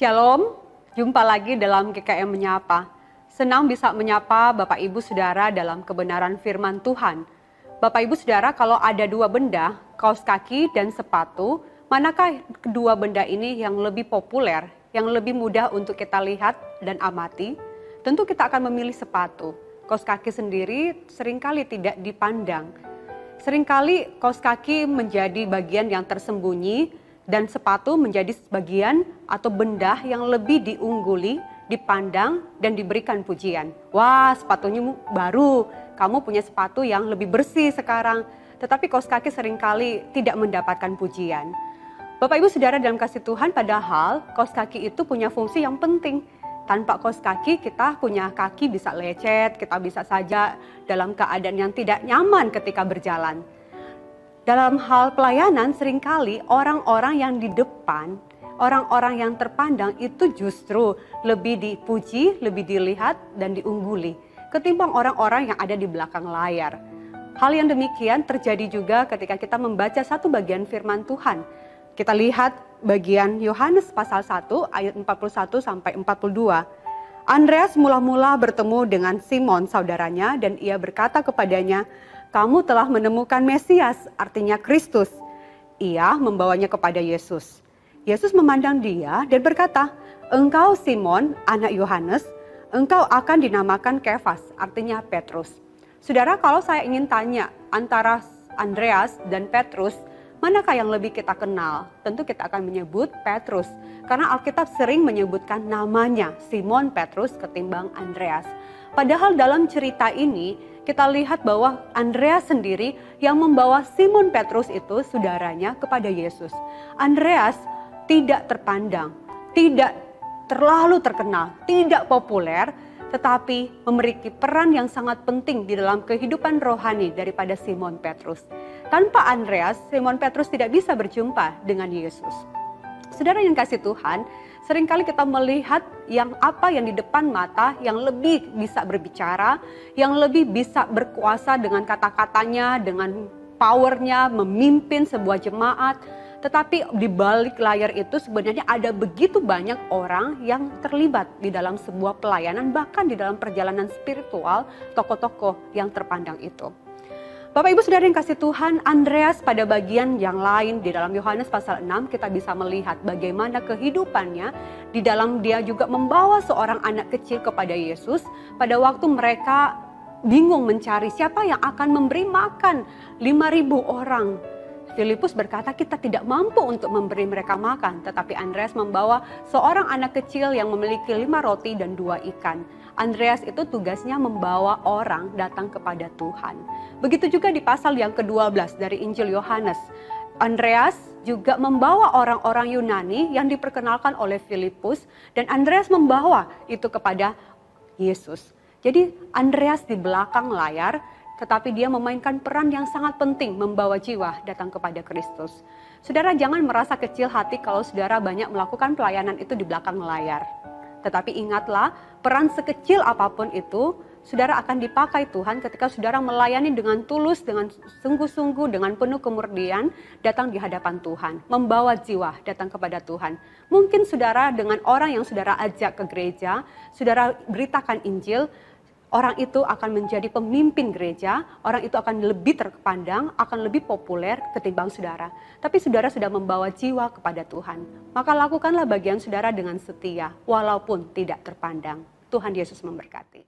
Shalom, jumpa lagi dalam GKM Menyapa. Senang bisa menyapa Bapak Ibu Saudara dalam kebenaran firman Tuhan. Bapak Ibu Saudara, kalau ada dua benda, kaos kaki dan sepatu, manakah kedua benda ini yang lebih populer, yang lebih mudah untuk kita lihat dan amati? Tentu kita akan memilih sepatu. Kaos kaki sendiri sering kali tidak dipandang. Seringkali kaos kaki menjadi bagian yang tersembunyi dan sepatu menjadi bagian atau benda yang lebih diungguli, dipandang, dan diberikan pujian. Wah, sepatunya baru, kamu punya sepatu yang lebih bersih sekarang. Tetapi kaos kaki sering kali tidak mendapatkan pujian. Bapak Ibu Saudara dalam kasih Tuhan, padahal kaos kaki itu punya fungsi yang penting. Tanpa kaos kaki kita punya kaki bisa lecet, kita bisa saja dalam keadaan yang tidak nyaman ketika berjalan. Dalam hal pelayanan sering kali orang-orang yang di depan, orang-orang yang terpandang itu justru lebih dipuji, lebih dilihat dan diungguli ketimbang orang-orang yang ada di belakang layar. Hal yang demikian terjadi juga ketika kita membaca satu bagian firman Tuhan. Kita lihat bagian Yohanes pasal 1 ayat 41 sampai 42. Andreas mula-mula bertemu dengan Simon saudaranya dan ia berkata kepadanya, "Kamu telah menemukan Mesias, artinya Kristus." Ia membawanya kepada Yesus. Yesus memandang dia dan berkata, "Engkau Simon, anak Yohanes, engkau akan dinamakan Kefas, artinya Petrus." Saudara, kalau saya ingin tanya antara Andreas dan Petrus, Manakah yang lebih kita kenal? Tentu kita akan menyebut Petrus. Karena Alkitab sering menyebutkan namanya Simon Petrus ketimbang Andreas. Padahal dalam cerita ini kita lihat bahwa Andreas sendiri yang membawa Simon Petrus itu saudaranya kepada Yesus. Andreas tidak terpandang, tidak terlalu terkenal, tidak populer, tetapi memiliki peran yang sangat penting di dalam kehidupan rohani daripada Simon Petrus. Tanpa Andreas, Simon Petrus tidak bisa berjumpa dengan Yesus. Saudara yang kasih Tuhan, sering kali kita melihat yang apa yang di depan mata yang lebih bisa berbicara, yang lebih bisa berkuasa dengan kata-katanya, dengan powernya, memimpin sebuah jemaat. Tetapi di balik layar itu sebenarnya ada begitu banyak orang yang terlibat di dalam sebuah pelayanan, bahkan di dalam perjalanan spiritual tokoh-tokoh yang terpandang itu. Bapak Ibu Saudara yang kasih Tuhan, Andreas pada bagian yang lain di dalam Yohanes pasal 6 kita bisa melihat bagaimana kehidupannya di dalam dia juga membawa seorang anak kecil kepada Yesus pada waktu mereka bingung mencari siapa yang akan memberi makan 5000 orang. Filipus berkata kita tidak mampu untuk memberi mereka makan, tetapi Andreas membawa seorang anak kecil yang memiliki lima roti dan dua ikan. Andreas itu tugasnya membawa orang datang kepada Tuhan. Begitu juga di pasal yang ke-12 dari Injil Yohanes. Andreas juga membawa orang-orang Yunani yang diperkenalkan oleh Filipus dan Andreas membawa itu kepada Yesus. Jadi Andreas di belakang layar tetapi dia memainkan peran yang sangat penting membawa jiwa datang kepada Kristus. Saudara jangan merasa kecil hati kalau saudara banyak melakukan pelayanan itu di belakang layar. Tetapi ingatlah, peran sekecil apa pun itu, saudara akan dipakai Tuhan ketika saudara melayani dengan tulus, dengan sungguh-sungguh, dengan penuh kemurnian, datang di hadapan Tuhan, membawa jiwa datang kepada Tuhan. Mungkin saudara dengan orang yang saudara ajak ke gereja, saudara beritakan Injil, orang itu akan menjadi pemimpin gereja, orang itu akan lebih terpandang, akan lebih populer ketimbang saudara. Tapi saudara sudah membawa jiwa kepada Tuhan. Maka lakukanlah bagian saudara dengan setia, walaupun tidak terpandang. Tuhan Yesus memberkati.